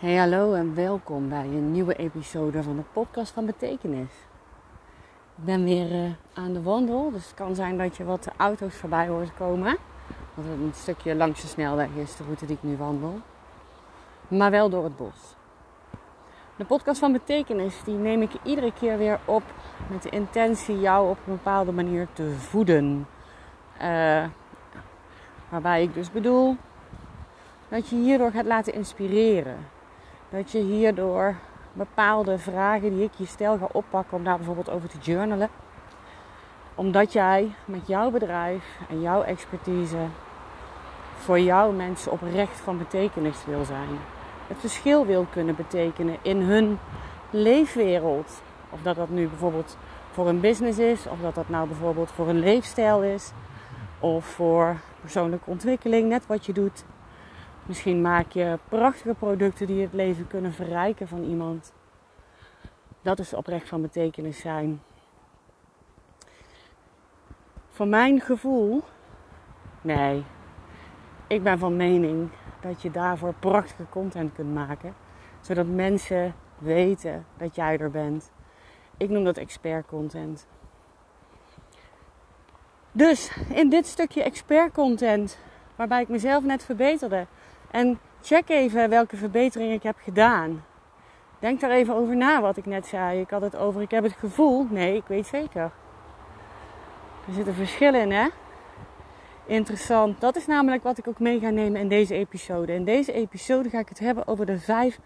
Hey hallo en welkom bij een nieuwe episode van de podcast van Betekenis. Ik ben weer uh, aan de wandel, dus het kan zijn dat je wat auto's voorbij hoort komen. Want het een stukje langs de snelweg is de route die ik nu wandel. Maar wel door het bos. De podcast van Betekenis die neem ik iedere keer weer op met de intentie jou op een bepaalde manier te voeden. Uh, waarbij ik dus bedoel dat je hierdoor gaat laten inspireren dat je hierdoor bepaalde vragen die ik je stel ga oppakken om daar bijvoorbeeld over te journalen. Omdat jij met jouw bedrijf en jouw expertise voor jouw mensen oprecht van betekenis wil zijn. Het verschil wil kunnen betekenen in hun leefwereld. Of dat dat nu bijvoorbeeld voor een business is, of dat dat nou bijvoorbeeld voor een leefstijl is, of voor persoonlijke ontwikkeling, net wat je doet. Misschien maak je prachtige producten die het leven kunnen verrijken van iemand. Dat is oprecht van betekenis zijn. Voor mijn gevoel, nee, ik ben van mening dat je daarvoor prachtige content kunt maken, zodat mensen weten dat jij er bent. Ik noem dat expert content. Dus in dit stukje expert content, waarbij ik mezelf net verbeterde, en check even welke verbeteringen ik heb gedaan. Denk daar even over na wat ik net zei. Ik had het over, ik heb het gevoel. Nee, ik weet zeker. Er zit een verschil in, hè? Interessant. Dat is namelijk wat ik ook mee ga nemen in deze episode. In deze episode ga ik het hebben over de vijf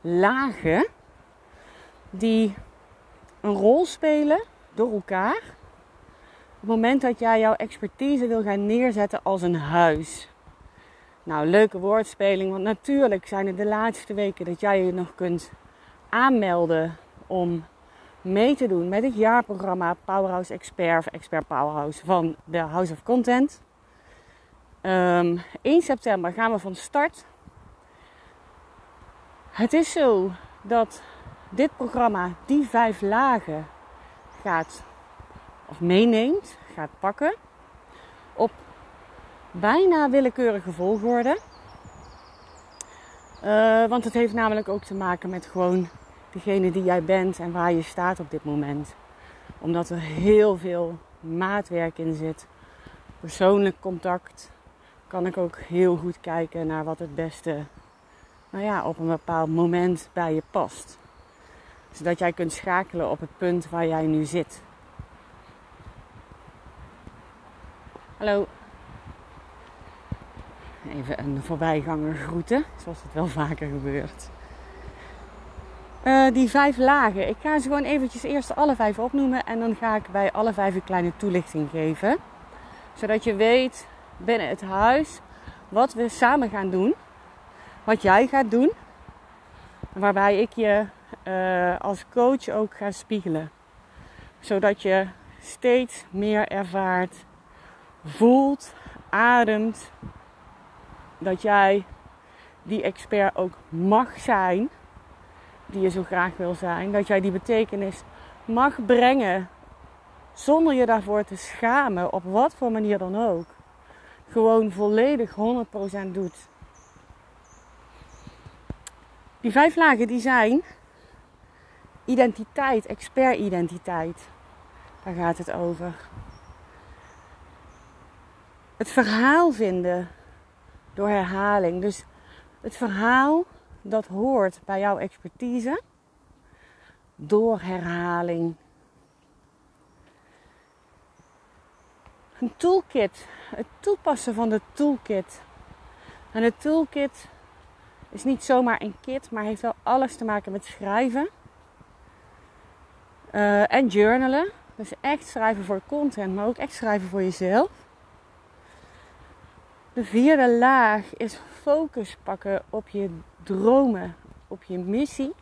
lagen die een rol spelen door elkaar. Op het moment dat jij jouw expertise wil gaan neerzetten als een huis. Nou, leuke woordspeling, want natuurlijk zijn het de laatste weken dat jij je nog kunt aanmelden om mee te doen met het jaarprogramma Powerhouse Expert of Expert Powerhouse van de House of Content. Um, ehm, 1 september gaan we van start. Het is zo dat dit programma die vijf lagen gaat of meeneemt, gaat pakken bijna willekeurige volgorde. Uh, want het heeft namelijk ook te maken met gewoon degene die jij bent en waar je staat op dit moment. Omdat er heel veel maatwerk in zit. Persoonlijk contact kan ik ook heel goed kijken naar wat het beste nou ja, op een bepaald moment bij je past. Zodat jij kunt schakelen op het punt waar jij nu zit. Hallo, Even een voorbijganger groeten, zoals het wel vaker gebeurt. Uh, die vijf lagen. Ik ga ze gewoon eventjes eerst alle vijf opnoemen en dan ga ik bij alle vijf een kleine toelichting geven. Zodat je weet binnen het huis wat we samen gaan doen. Wat jij gaat doen. Waarbij ik je uh, als coach ook ga spiegelen. Zodat je steeds meer ervaart, voelt, ademt dat jij die expert ook mag zijn, die je zo graag wil zijn. Dat jij die betekenis mag brengen zonder je daarvoor te schamen, op wat voor manier dan ook. Gewoon volledig 100% doet. Die vijf lagen die zijn identiteit, expert-identiteit. Daar gaat het over. Het verhaal vinden door herhaling. Dus het verhaal dat hoort bij jouw expertise door herhaling. Een toolkit, het toepassen van de toolkit. En de toolkit is niet zomaar een kit, maar heeft wel alles te maken met schrijven uh, en journalen. Dus echt schrijven voor content, maar ook echt schrijven voor jezelf. De vierde laag is focus pakken op je dromen, op je missie.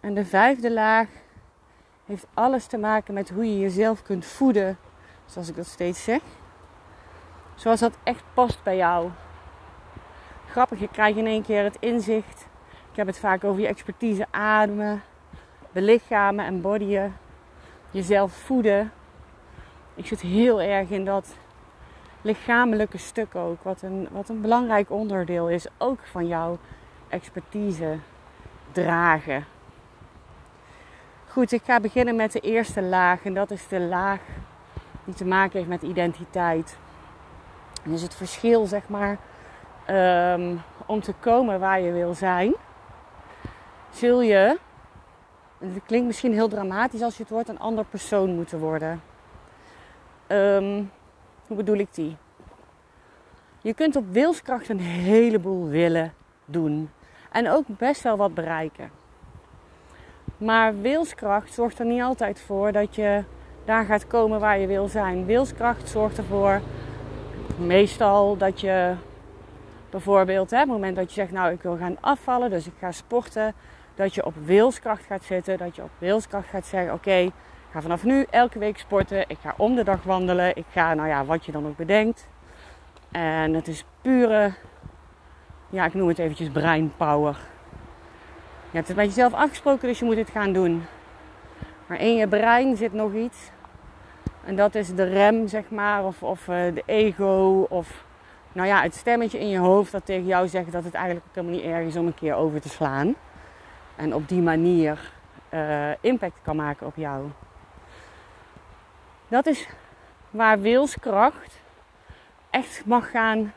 En de vijfde laag heeft alles te maken met hoe je jezelf kunt voeden, zoals ik dat steeds zeg. Zoals dat echt past bij jou. Grappig, je krijgt in één keer het inzicht. Ik heb het vaak over je expertise ademen, belichamen en bodyen, jezelf voeden. Ik zit heel erg in dat lichamelijke stuk ook. Wat een, wat een belangrijk onderdeel is, ook van jouw expertise dragen. Goed, ik ga beginnen met de eerste laag. En dat is de laag die te maken heeft met identiteit. Dus het verschil, zeg maar, ehm, om te komen waar je wil zijn, zul je, het klinkt misschien heel dramatisch als je het woord, een ander persoon moeten worden. Ehm, hoe bedoel ik die? Je kunt op wilskracht een heleboel willen doen. En ook best wel wat bereiken. Maar wilskracht zorgt er niet altijd voor dat je daar gaat komen waar je wil zijn. Wilskracht zorgt ervoor meestal dat je bijvoorbeeld, hè, het moment dat je zegt, nou ik wil gaan afvallen, dus ik ga sporten, dat je op wilskracht gaat zitten, dat je op wilskracht gaat zeggen, oké, ga vanaf nu elke week sporten, ik ga om de dag wandelen, ik ga, nou ja, wat je dan ook bedenkt. En het is pure, ja, ik noem het eventjes breinpower. Je hebt het met jezelf afgesproken, dus je moet het gaan doen. Maar in je brein zit nog iets. En dat is de rem, zeg maar, of, of uh, de ego, of nou ja, het stemmetje in je hoofd dat tegen jou zegt dat het eigenlijk ook helemaal niet erg is om een keer over te slaan. En op die manier uh, impact kan maken op jou. Dat is waar wilskracht echt mag gaan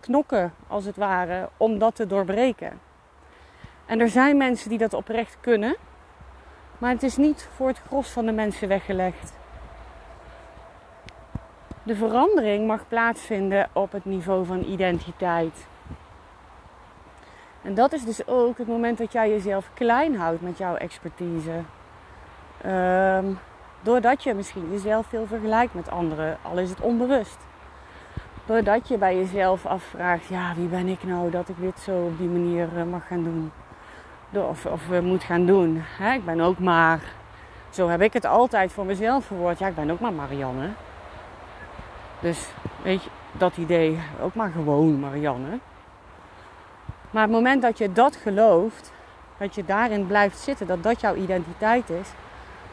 knokken, als het ware, om dat te doorbreken. En er zijn mensen die dat oprecht kunnen, maar het is niet voor het gros van de mensen weggelegd. De verandering mag plaatsvinden op het niveau van identiteit. En dat is dus ook het moment dat jij jezelf klein houdt met jouw expertise. Um, doordat je misschien jezelf veel vergelijkt met anderen, al is het onbewust. Doordat je bij jezelf afvraagt, ja, wie ben ik nou dat ik dit zo op die manier eh, mag gaan doen? Of, of uh, moet gaan doen. Ik ben ook maar, zo heb ik het altijd voor mezelf verwoord. Ja, ik ben ook maar Marianne. Dus weet je, dat idee, ook maar gewoon Marianne. Maar het moment dat je dat gelooft, dat je daarin blijft zitten, dat dat jouw identiteit is,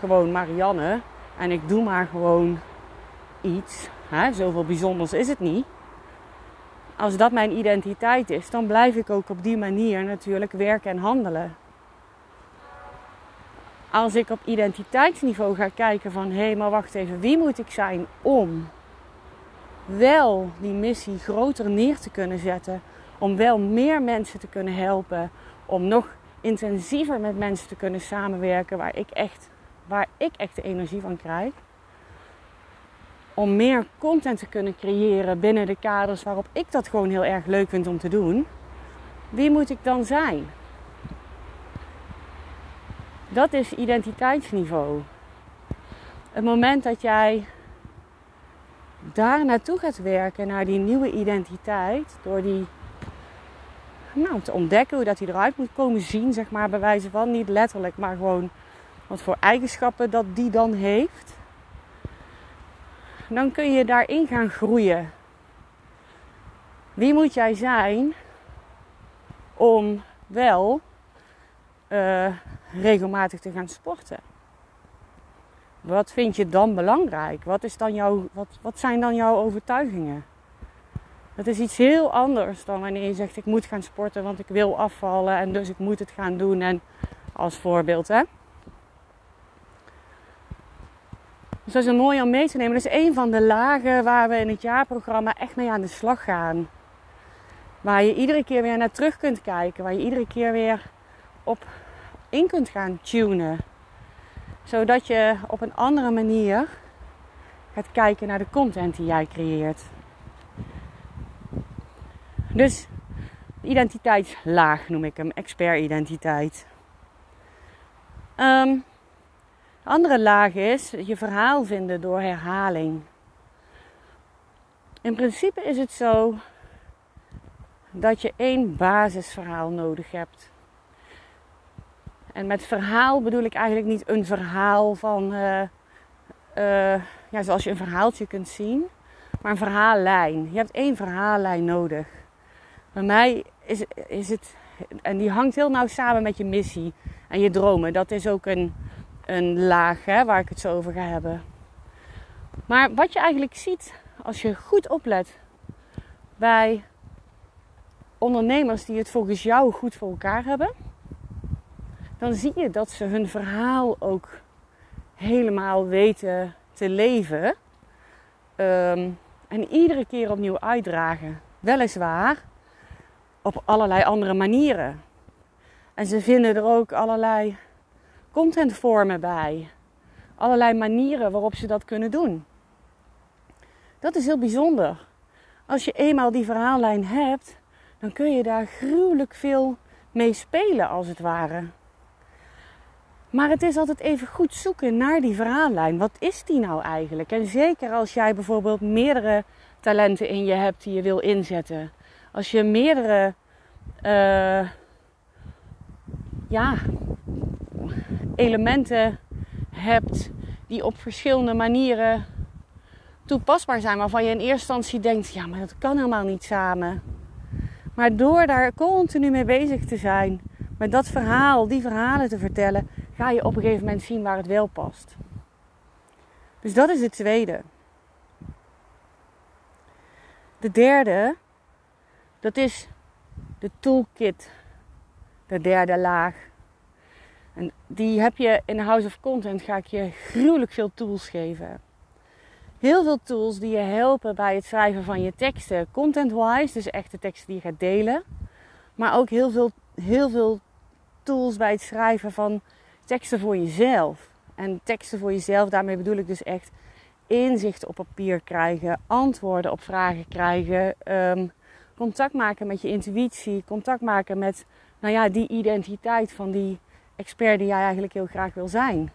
gewoon Marianne, en ik doe maar gewoon iets, hè, zoveel bijzonders is het niet. Als dat mijn identiteit is, dan blijf ik ook op die manier natuurlijk werken en handelen. Als ik op identiteitsniveau ga kijken van hé, hey, maar wacht even, wie moet ik zijn om wel die missie groter neer te kunnen zetten. Om wel meer mensen te kunnen helpen. Om nog intensiever met mensen te kunnen samenwerken waar ik echt, waar ik echt de energie van krijg. Om meer content te kunnen creëren binnen de kaders waarop ik dat gewoon heel erg leuk vind om te doen. Wie moet ik dan zijn? Dat is identiteitsniveau. Het moment dat jij daar naartoe gaat werken, naar die nieuwe identiteit, door die nou, te ontdekken hoe dat hij eruit moet komen zien, zeg maar, bij wijze van niet letterlijk, maar gewoon wat voor eigenschappen dat die dan heeft. Dan kun je daarin gaan groeien. Wie moet jij zijn om wel uh, regelmatig te gaan sporten? Wat vind je dan belangrijk? Wat, is dan jouw, wat, wat zijn dan jouw overtuigingen? Dat is iets heel anders dan wanneer je zegt: Ik moet gaan sporten, want ik wil afvallen en dus ik moet het gaan doen. En als voorbeeld, hè? Dus dat is een mooi om mee te nemen. Dat is een van de lagen waar we in het jaarprogramma echt mee aan de slag gaan. Waar je iedere keer weer naar terug kunt kijken. Waar je iedere keer weer op in kunt gaan tunen zodat je op een andere manier gaat kijken naar de content die jij creëert. Dus identiteitslaag noem ik hem, expert-identiteit. Um, de andere laag is je verhaal vinden door herhaling. In principe is het zo dat je één basisverhaal nodig hebt. En met verhaal bedoel ik eigenlijk niet een verhaal van, uh, uh, ja, zoals je een verhaaltje kunt zien, maar een verhaallijn. Je hebt één verhaallijn nodig. Bij mij is, is het, en die hangt heel nauw samen met je missie en je dromen. Dat is ook een, een laag hè, waar ik het zo over ga hebben. Maar wat je eigenlijk ziet als je goed oplet bij ondernemers die het volgens jou goed voor elkaar hebben, dan zie je dat ze hun verhaal ook helemaal weten te leven. Ehm, en iedere keer opnieuw uitdragen. Weliswaar op allerlei andere manieren. En ze vinden er ook allerlei contentvormen bij. Allerlei manieren waarop ze dat kunnen doen. Dat is heel bijzonder. Als je eenmaal die verhaallijn hebt, dan kun je daar gruwelijk veel mee spelen als het ware. Maar het is altijd even goed zoeken naar die verhaallijn. Wat is die nou eigenlijk? En zeker als jij bijvoorbeeld meerdere talenten in je hebt die je wil inzetten. Als je meerdere uh, ja, elementen hebt die op verschillende manieren toepasbaar zijn. Waarvan je in eerste instantie denkt, ja maar dat kan helemaal niet samen. Maar door daar continu mee bezig te zijn, met dat verhaal, die verhalen te vertellen, ga je op een gegeven moment zien waar het wel past. Dus dat is het tweede. De derde, dat is de toolkit. De derde laag. En die heb je in House of Content, ga ik je gruwelijk veel tools geven. Heel veel tools die je helpen bij het schrijven van je teksten, content-wise, dus echt de teksten die je gaat delen. Maar ook heel veel, heel veel tools bij het schrijven van teksten voor jezelf. En teksten voor jezelf, daarmee bedoel ik dus echt inzicht op papier krijgen, antwoorden op vragen krijgen, um, contact maken met je intuïtie, contact maken met nou ja, die identiteit van die expert die jij eigenlijk heel graag wil zijn.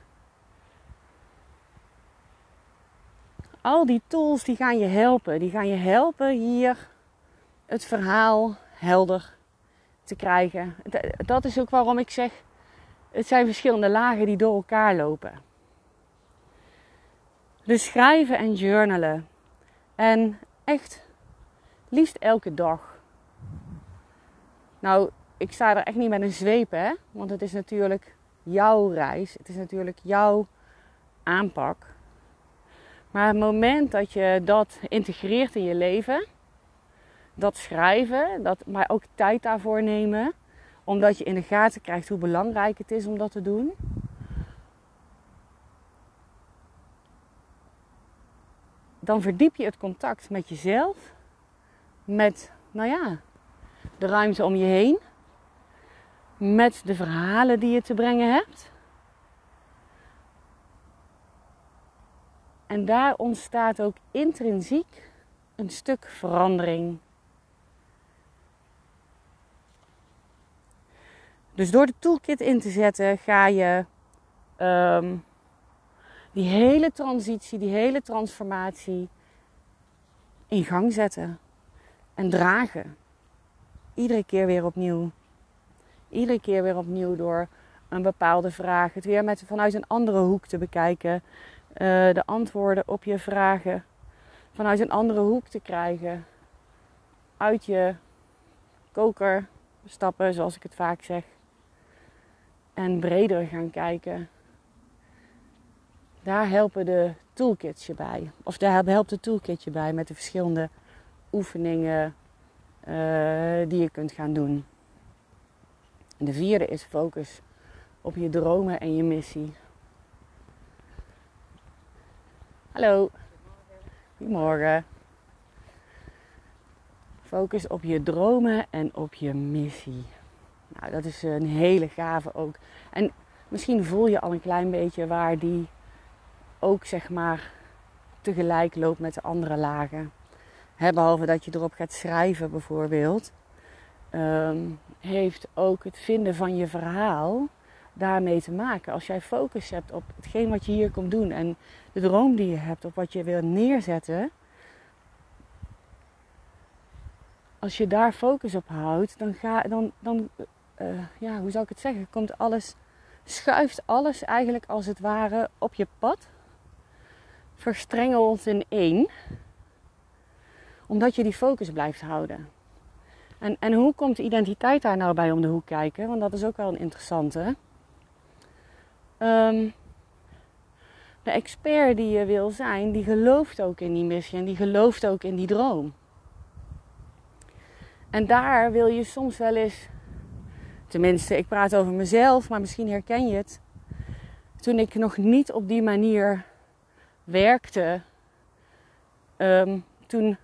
Al die tools die gaan je helpen. Die gaan je helpen hier het verhaal helder te krijgen. Dat is ook waarom ik zeg, het zijn verschillende lagen die door elkaar lopen. Dus schrijven en journalen. En echt liefst elke dag. Nou, ik sta er echt niet met een zweep, hè? Want het is natuurlijk jouw reis. Het is natuurlijk jouw aanpak. Maar het moment dat je dat integreert in je leven, dat schrijven, dat, maar ook tijd daarvoor nemen, omdat je in de gaten krijgt hoe belangrijk het is om dat te doen. Dan verdiep je het contact met jezelf, met, nou ja, de ruimte om je heen, met de verhalen die je te brengen hebt. En daar ontstaat ook intrinsiek een stuk verandering. Dus door de toolkit in te zetten ga je ehm, die hele transitie, die hele transformatie in gang zetten en dragen. Iedere keer weer opnieuw. Iedere keer weer opnieuw door een bepaalde vraag. Het weer met, vanuit een andere hoek te bekijken. Uh, de antwoorden op je vragen vanuit een andere hoek te krijgen. Uit je koker stappen, zoals ik het vaak zeg en breder gaan kijken. Daar helpen de toolkits je bij. Of daar helpt de toolkit je bij met de verschillende oefeningen uh, die je kunt gaan doen. En de vierde is focus op je dromen en je missie. Hallo. Goedemorgen. Focus op je dromen en op je missie. Nou, dat is een hele gave ook. En misschien voel je al een klein beetje waar die ook zeg maar tegelijk loopt met de andere lagen. behalve dat je erop gaat schrijven bijvoorbeeld. Ehm, heeft ook het vinden van je verhaal daarmee te maken. Als jij focus hebt op hetgeen wat je hier komt doen en de droom die je hebt, op wat je wil neerzetten. Als je daar focus op houdt, dan, ga, dan, dan uh, ja, hoe zou ik het zeggen? Komt alles, schuift alles eigenlijk als het ware op je pad. Verstrengelt in één. Omdat je die focus blijft houden. En, en hoe komt de identiteit daar nou bij om de hoek kijken? Want dat is ook wel een interessante. Um, de expert die je wil zijn, die gelooft ook in die missie en die gelooft ook in die droom. En daar wil je soms wel eens, tenminste, ik praat over mezelf, maar misschien herken je het. Toen ik nog niet op die manier werkte, um, toen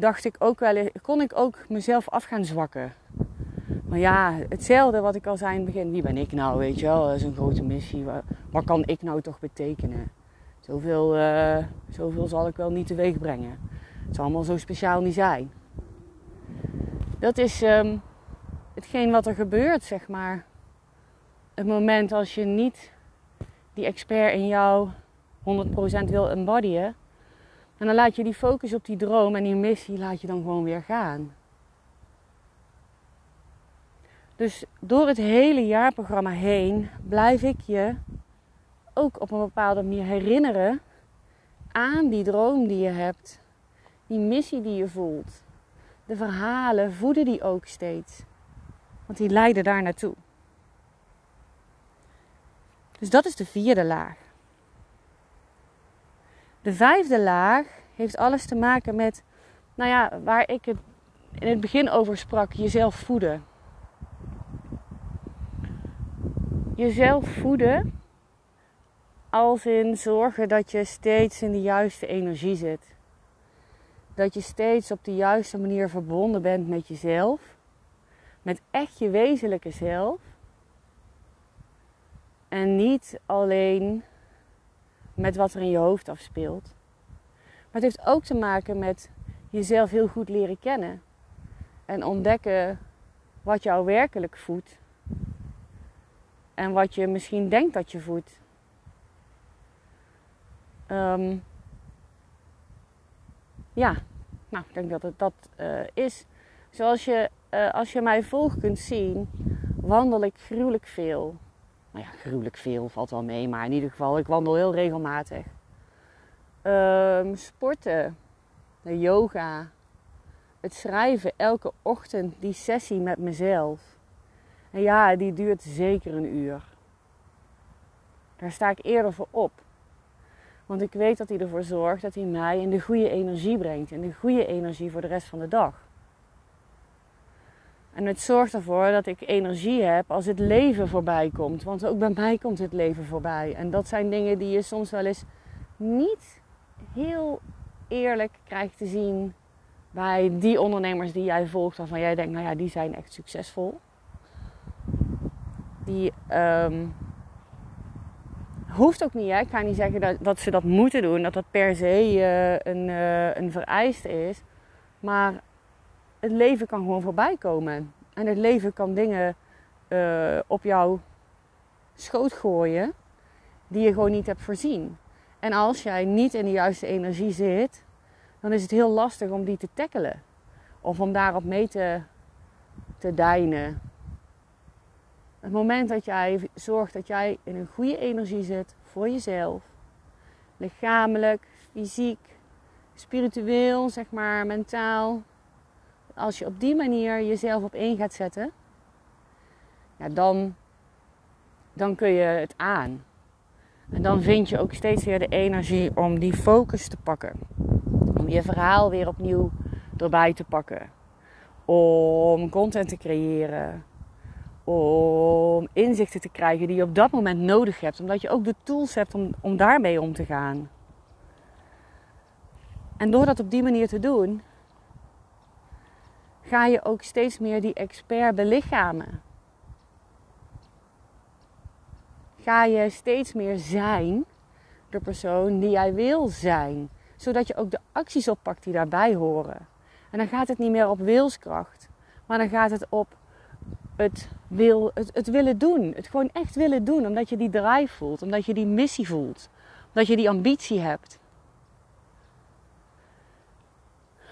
dacht ik ook wel, kon ik ook mezelf af gaan zwakken. Maar ja, hetzelfde wat ik al zei in het begin. Wie ben ik nou, weet je wel? Dat is een grote missie. Wat, kan ik nou toch betekenen? Zoveel, uh, zoveel zal ik wel niet teweeg brengen. Het zal allemaal zo speciaal niet zijn. Dat is um, hetgeen wat er gebeurt, zeg maar. Het moment als je niet die expert in jou 100% wil embodyen. En dan laat je die focus op die droom en die missie laat je dan gewoon weer gaan. Dus door het hele jaarprogramma heen blijf ik je ook op een bepaalde manier herinneren aan die droom die je hebt, die missie die je voelt. De verhalen voeden die ook steeds, want die leiden daar naartoe. Dus dat is de vierde laag. De vijfde laag heeft alles te maken met, nou ja, waar ik het in het begin over sprak, jezelf voeden. Jezelf voeden als in zorgen dat je steeds in de juiste energie zit. Dat je steeds op de juiste manier verbonden bent met jezelf. Met echt je wezenlijke zelf. En niet alleen met wat er in je hoofd afspeelt. Maar het heeft ook te maken met jezelf heel goed leren kennen. En ontdekken wat jou werkelijk voedt. En wat je misschien denkt dat je voedt. Ehm, ja, nou, ik denk dat het dat uh, is. Zoals je, uh, als je mij volgt kunt zien, wandel ik gruwelijk veel. Nou ja, gruwelijk veel valt wel mee, maar in ieder geval, ik wandel heel regelmatig. Um, sporten, de yoga, het schrijven elke ochtend, die sessie met mezelf. En ja, die duurt zeker een uur. Daar sta ik eerder voor op. Want ik weet dat hij ervoor zorgt dat hij mij in de goede energie brengt. In de goede energie voor de rest van de dag. En het zorgt ervoor dat ik energie heb als het leven voorbij komt. Want ook bij mij komt het leven voorbij. En dat zijn dingen die je soms wel eens niet heel eerlijk krijgt te zien bij die ondernemers die jij volgt. Waarvan jij denkt, nou ja, die zijn echt succesvol. Die um, hoeft ook niet. Hè? Ik ga niet zeggen dat, ze dat moeten doen. Dat dat per se uh, een, uh, een vereiste is. Maar het leven kan gewoon voorbij komen. En het leven kan dingen uh, op jouw schoot gooien die je gewoon niet hebt voorzien. En als jij niet in de juiste energie zit, dan is het heel lastig om die te tackelen. Of om daarop mee te, te deinen. Het moment dat jij zorgt dat jij in een goede energie zit voor jezelf, lichamelijk, fysiek, spiritueel, zeg maar, mentaal, als je op die manier jezelf op één gaat zetten, dan, dan kun je het aan. En dan vind je ook steeds weer de energie om die focus te pakken. Om je verhaal weer opnieuw erbij te pakken. Om content te creëren. Om inzichten te krijgen die je op dat moment nodig hebt. Omdat je ook de tools hebt om, om daarmee om te gaan. En door dat op die manier te doen, ga je ook steeds meer die expert belichamen. Ga je steeds meer zijn de persoon die jij wil zijn. Zodat je ook de acties oppakt die daarbij horen. En dan gaat het niet meer op wilskracht, maar dan gaat het op het, wil, het, het willen doen. Het gewoon echt willen doen, omdat je die drive voelt, omdat je die missie voelt, omdat je die ambitie hebt.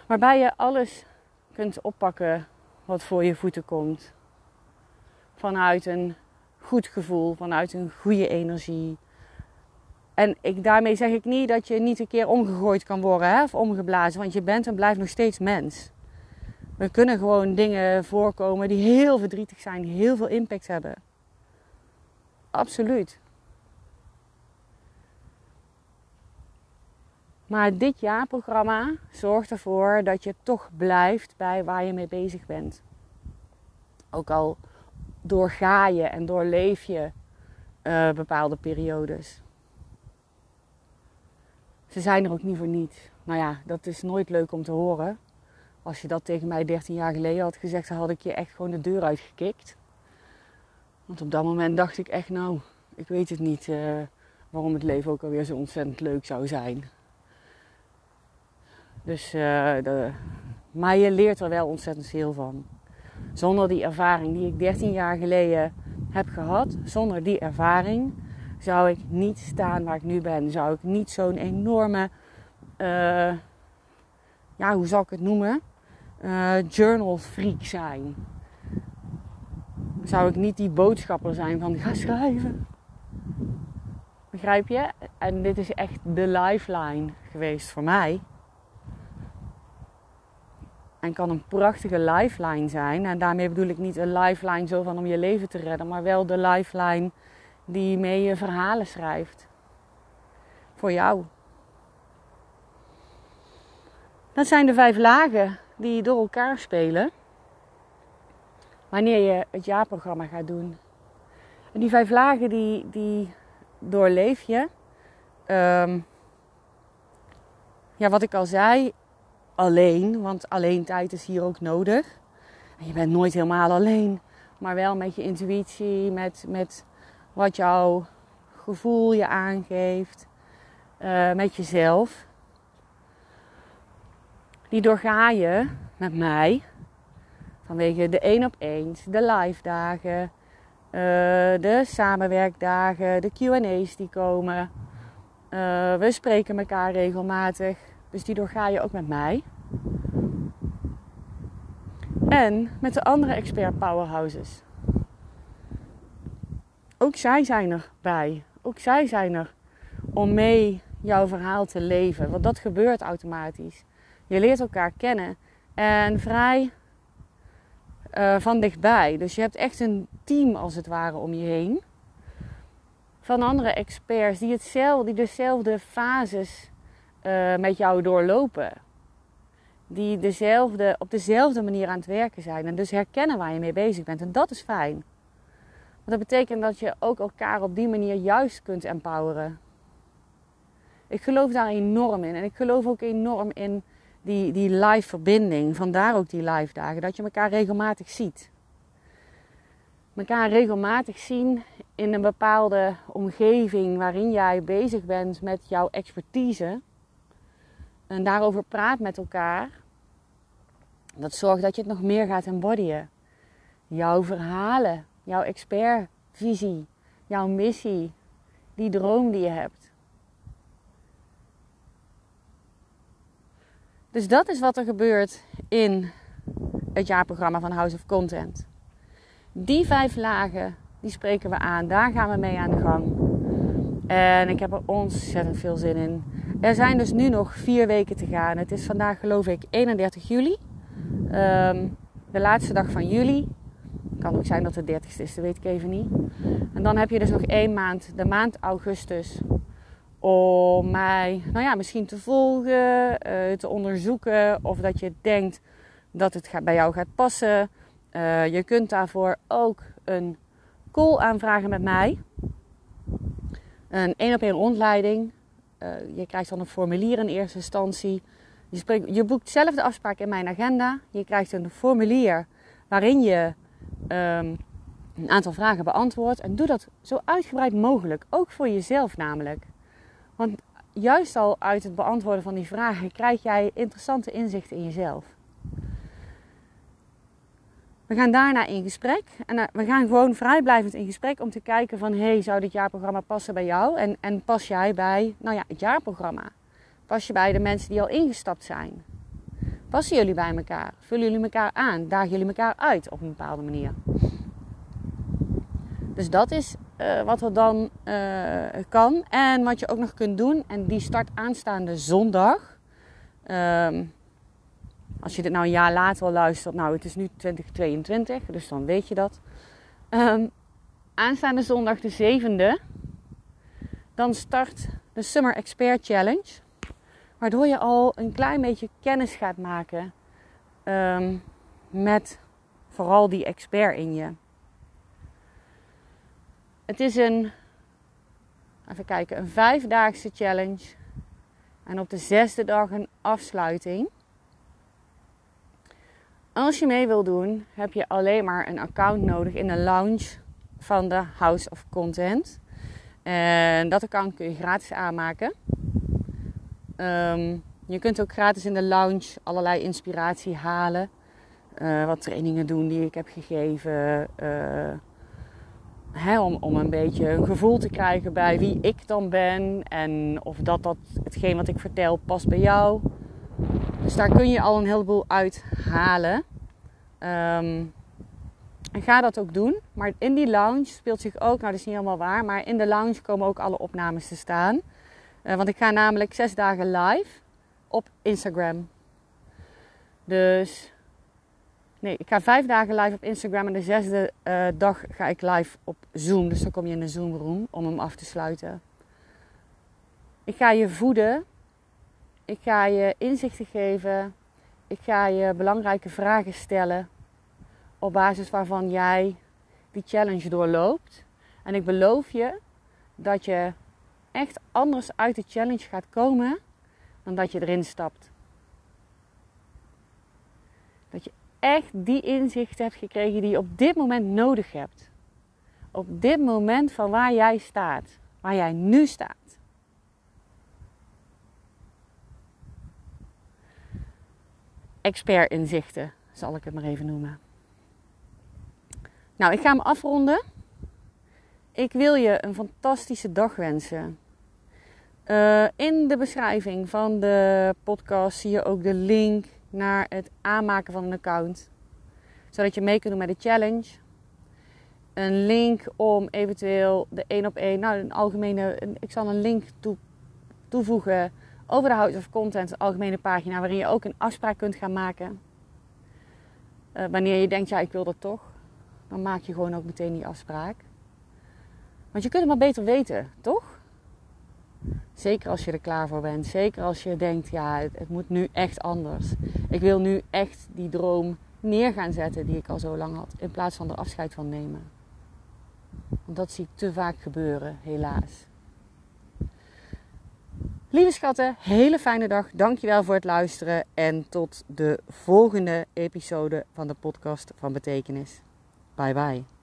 Waarbij je alles kunt oppakken wat voor je voeten komt. Vanuit een goed gevoel, vanuit een goede energie. En ik, daarmee zeg ik niet dat je niet een keer omgegooid kan worden hè, of omgeblazen, want je bent en blijft nog steeds mens. Er kunnen gewoon dingen voorkomen die heel verdrietig zijn, heel veel impact hebben. Absoluut. Maar dit jaarprogramma zorgt ervoor dat je toch blijft bij waar je mee bezig bent. Ook al doorga je en doorleef je uh, bepaalde periodes. Ze zijn er ook niet voor niets. Nou ja, dat is nooit leuk om te horen. Als je dat tegen mij 13 jaar geleden had gezegd, dan had ik je echt gewoon de deur uitgekikt. Want op dat moment dacht ik echt, nou, ik weet het niet uh, waarom het leven ook alweer zo ontzettend leuk zou zijn. Dus, uh, de, maar je leert er wel ontzettend veel van. Zonder die ervaring die ik 13 jaar geleden heb gehad, zonder die ervaring zou ik niet staan waar ik nu ben. Zou ik niet zo'n enorme, uh, ja, hoe zal ik het noemen? Uh, journal freak zijn. Zou ik niet die boodschapper zijn van ga schrijven. Begrijp je? En dit is echt de lifeline geweest voor mij. Kan een prachtige lifeline zijn. En daarmee bedoel ik niet een lifeline zo van om je leven te redden, maar wel de lifeline die mee je verhalen schrijft. Voor jou. Dat zijn de vijf lagen die door elkaar spelen. Wanneer je het jaarprogramma gaat doen. En die vijf lagen die, die doorleef je. Um, ja, wat ik al zei, alleen, want alleen tijd is hier ook nodig. En je bent nooit helemaal alleen, maar wel met je intuïtie, met, met wat jouw gevoel je aangeeft, uh, met jezelf. Die doorga je met mij vanwege de één op één, de live dagen, uh, de samenwerkdagen, de QA's die komen. Uh, we spreken elkaar regelmatig. Dus die doorga je ook met mij. En met de andere expert powerhouses. Ook zij zijn erbij. Ook zij zijn er om mee jouw verhaal te leven. Want dat gebeurt automatisch. Je leert elkaar kennen. En vrij uh, van dichtbij. Dus je hebt echt een team als het ware om je heen. Van andere experts die, hetzelfde, die dezelfde fases uh, met jou doorlopen. Die dezelfde, op dezelfde manier aan het werken zijn. En dus herkennen waar je mee bezig bent. En dat is fijn. Want dat betekent dat je ook elkaar op die manier juist kunt empoweren. Ik geloof daar enorm in. En ik geloof ook enorm in die, die live verbinding. Vandaar ook die live dagen. Dat je elkaar regelmatig ziet. Elkaar regelmatig zien in een bepaalde omgeving waarin jij bezig bent met jouw expertise en daarover praat met elkaar, dat zorgt dat je het nog meer gaat embodyen. Jouw verhalen, jouw expertvisie, jouw missie, die droom die je hebt. Dus dat is wat er gebeurt in het jaarprogramma van House of Content. Die vijf lagen, die spreken we aan. Daar gaan we mee aan de gang. En ik heb er ontzettend veel zin in. Er zijn dus nu nog vier weken te gaan. Het is vandaag geloof ik 31 juli. Ehm, de laatste dag van juli. Kan ook zijn dat het 30ste is, dat weet ik even niet. En dan heb je dus nog één maand, de maand augustus, om mij nou ja, misschien te volgen, uh, te onderzoeken of dat je denkt dat het bij jou gaat passen. Uh, je kunt daarvoor ook een call aanvragen met mij. Een één op één rondleiding. Uh, je krijgt dan een formulier in eerste instantie. Je, spreekt, je, boekt zelf de afspraak in mijn agenda. Je krijgt een formulier waarin je um, een aantal vragen beantwoordt. En doe dat zo uitgebreid mogelijk. Ook voor jezelf namelijk. Want juist al uit het beantwoorden van die vragen krijg jij interessante inzichten in jezelf. We gaan daarna in gesprek. En eh, we gaan gewoon vrijblijvend in gesprek om te kijken van... hey, zou dit jaarprogramma passen bij jou? En, en pas jij bij nou ja, het jaarprogramma? Pas je bij de mensen die al ingestapt zijn? Passen jullie bij elkaar? Vullen jullie elkaar aan? Dagen jullie elkaar uit op een bepaalde manier? Dus dat is uh, wat er dan uh, kan. En wat je ook nog kunt doen. En die start aanstaande zondag. Um, als je dit nou een jaar later al luistert, nou het is nu 2022, dus dan weet je dat. Um, aanstaande zondag de 7e, dan start de Summer Expert Challenge. Waardoor je al een klein beetje kennis gaat maken ehm, met vooral die expert in je. Het is een, even kijken, een vijfdaagse challenge. En op de zesde dag een afsluiting. Als je mee wil doen, heb je alleen maar een account nodig in de lounge van de House of Content. En dat account kun je gratis aanmaken. Ehm, je kunt ook gratis in de lounge allerlei inspiratie halen. Uh, wat trainingen doen die ik heb gegeven. Hè, om, om een beetje een gevoel te krijgen bij wie ik dan ben. En of dat, dat hetgeen wat ik vertel past bij jou. Dus daar kun je al een heleboel uit halen. Ehm, en ga dat ook doen. Maar in die lounge speelt zich ook, nou dat is niet helemaal waar, maar in de lounge komen ook alle opnames te staan. Uh, want ik ga namelijk zes dagen live op Instagram. Dus nee, ik ga vijf dagen live op Instagram en de zesde uh, dag ga ik live op Zoom. Dus dan kom je in de Zoom room om hem af te sluiten. Ik ga je voeden. Ik ga je inzichten geven. Ik ga je belangrijke vragen stellen op basis waarvan jij die challenge doorloopt. En ik beloof je dat je echt anders uit de challenge gaat komen dan dat je erin stapt. Dat je echt die inzichten hebt gekregen die je op dit moment nodig hebt. Op dit moment van waar jij staat, waar jij nu staat. Expert inzichten, zal ik het maar even noemen. Nou, ik ga hem afronden. Ik wil je een fantastische dag wensen. Uh, in de beschrijving van de podcast zie je ook de link naar het aanmaken van een account. Zodat je mee kunt doen met de challenge. Een link om eventueel de 1 op 1, nou een algemene, ik zal een link toe, toevoegen over de House of Content, een algemene pagina waarin je ook een afspraak kunt gaan maken. Uh, wanneer je denkt, ja ik wil dat toch dan maak je gewoon ook meteen die afspraak. Want je kunt het maar beter weten, toch? Zeker als je er klaar voor bent. Zeker als je denkt, ja, het, het, moet nu echt anders. Ik wil nu echt die droom neer gaan zetten die ik al zo lang had. In plaats van er afscheid van nemen. Want dat zie ik te vaak gebeuren, helaas. Lieve schatten, hele fijne dag. Dankjewel voor het luisteren. En tot de volgende episode van de podcast van Betekenis. Bye bye.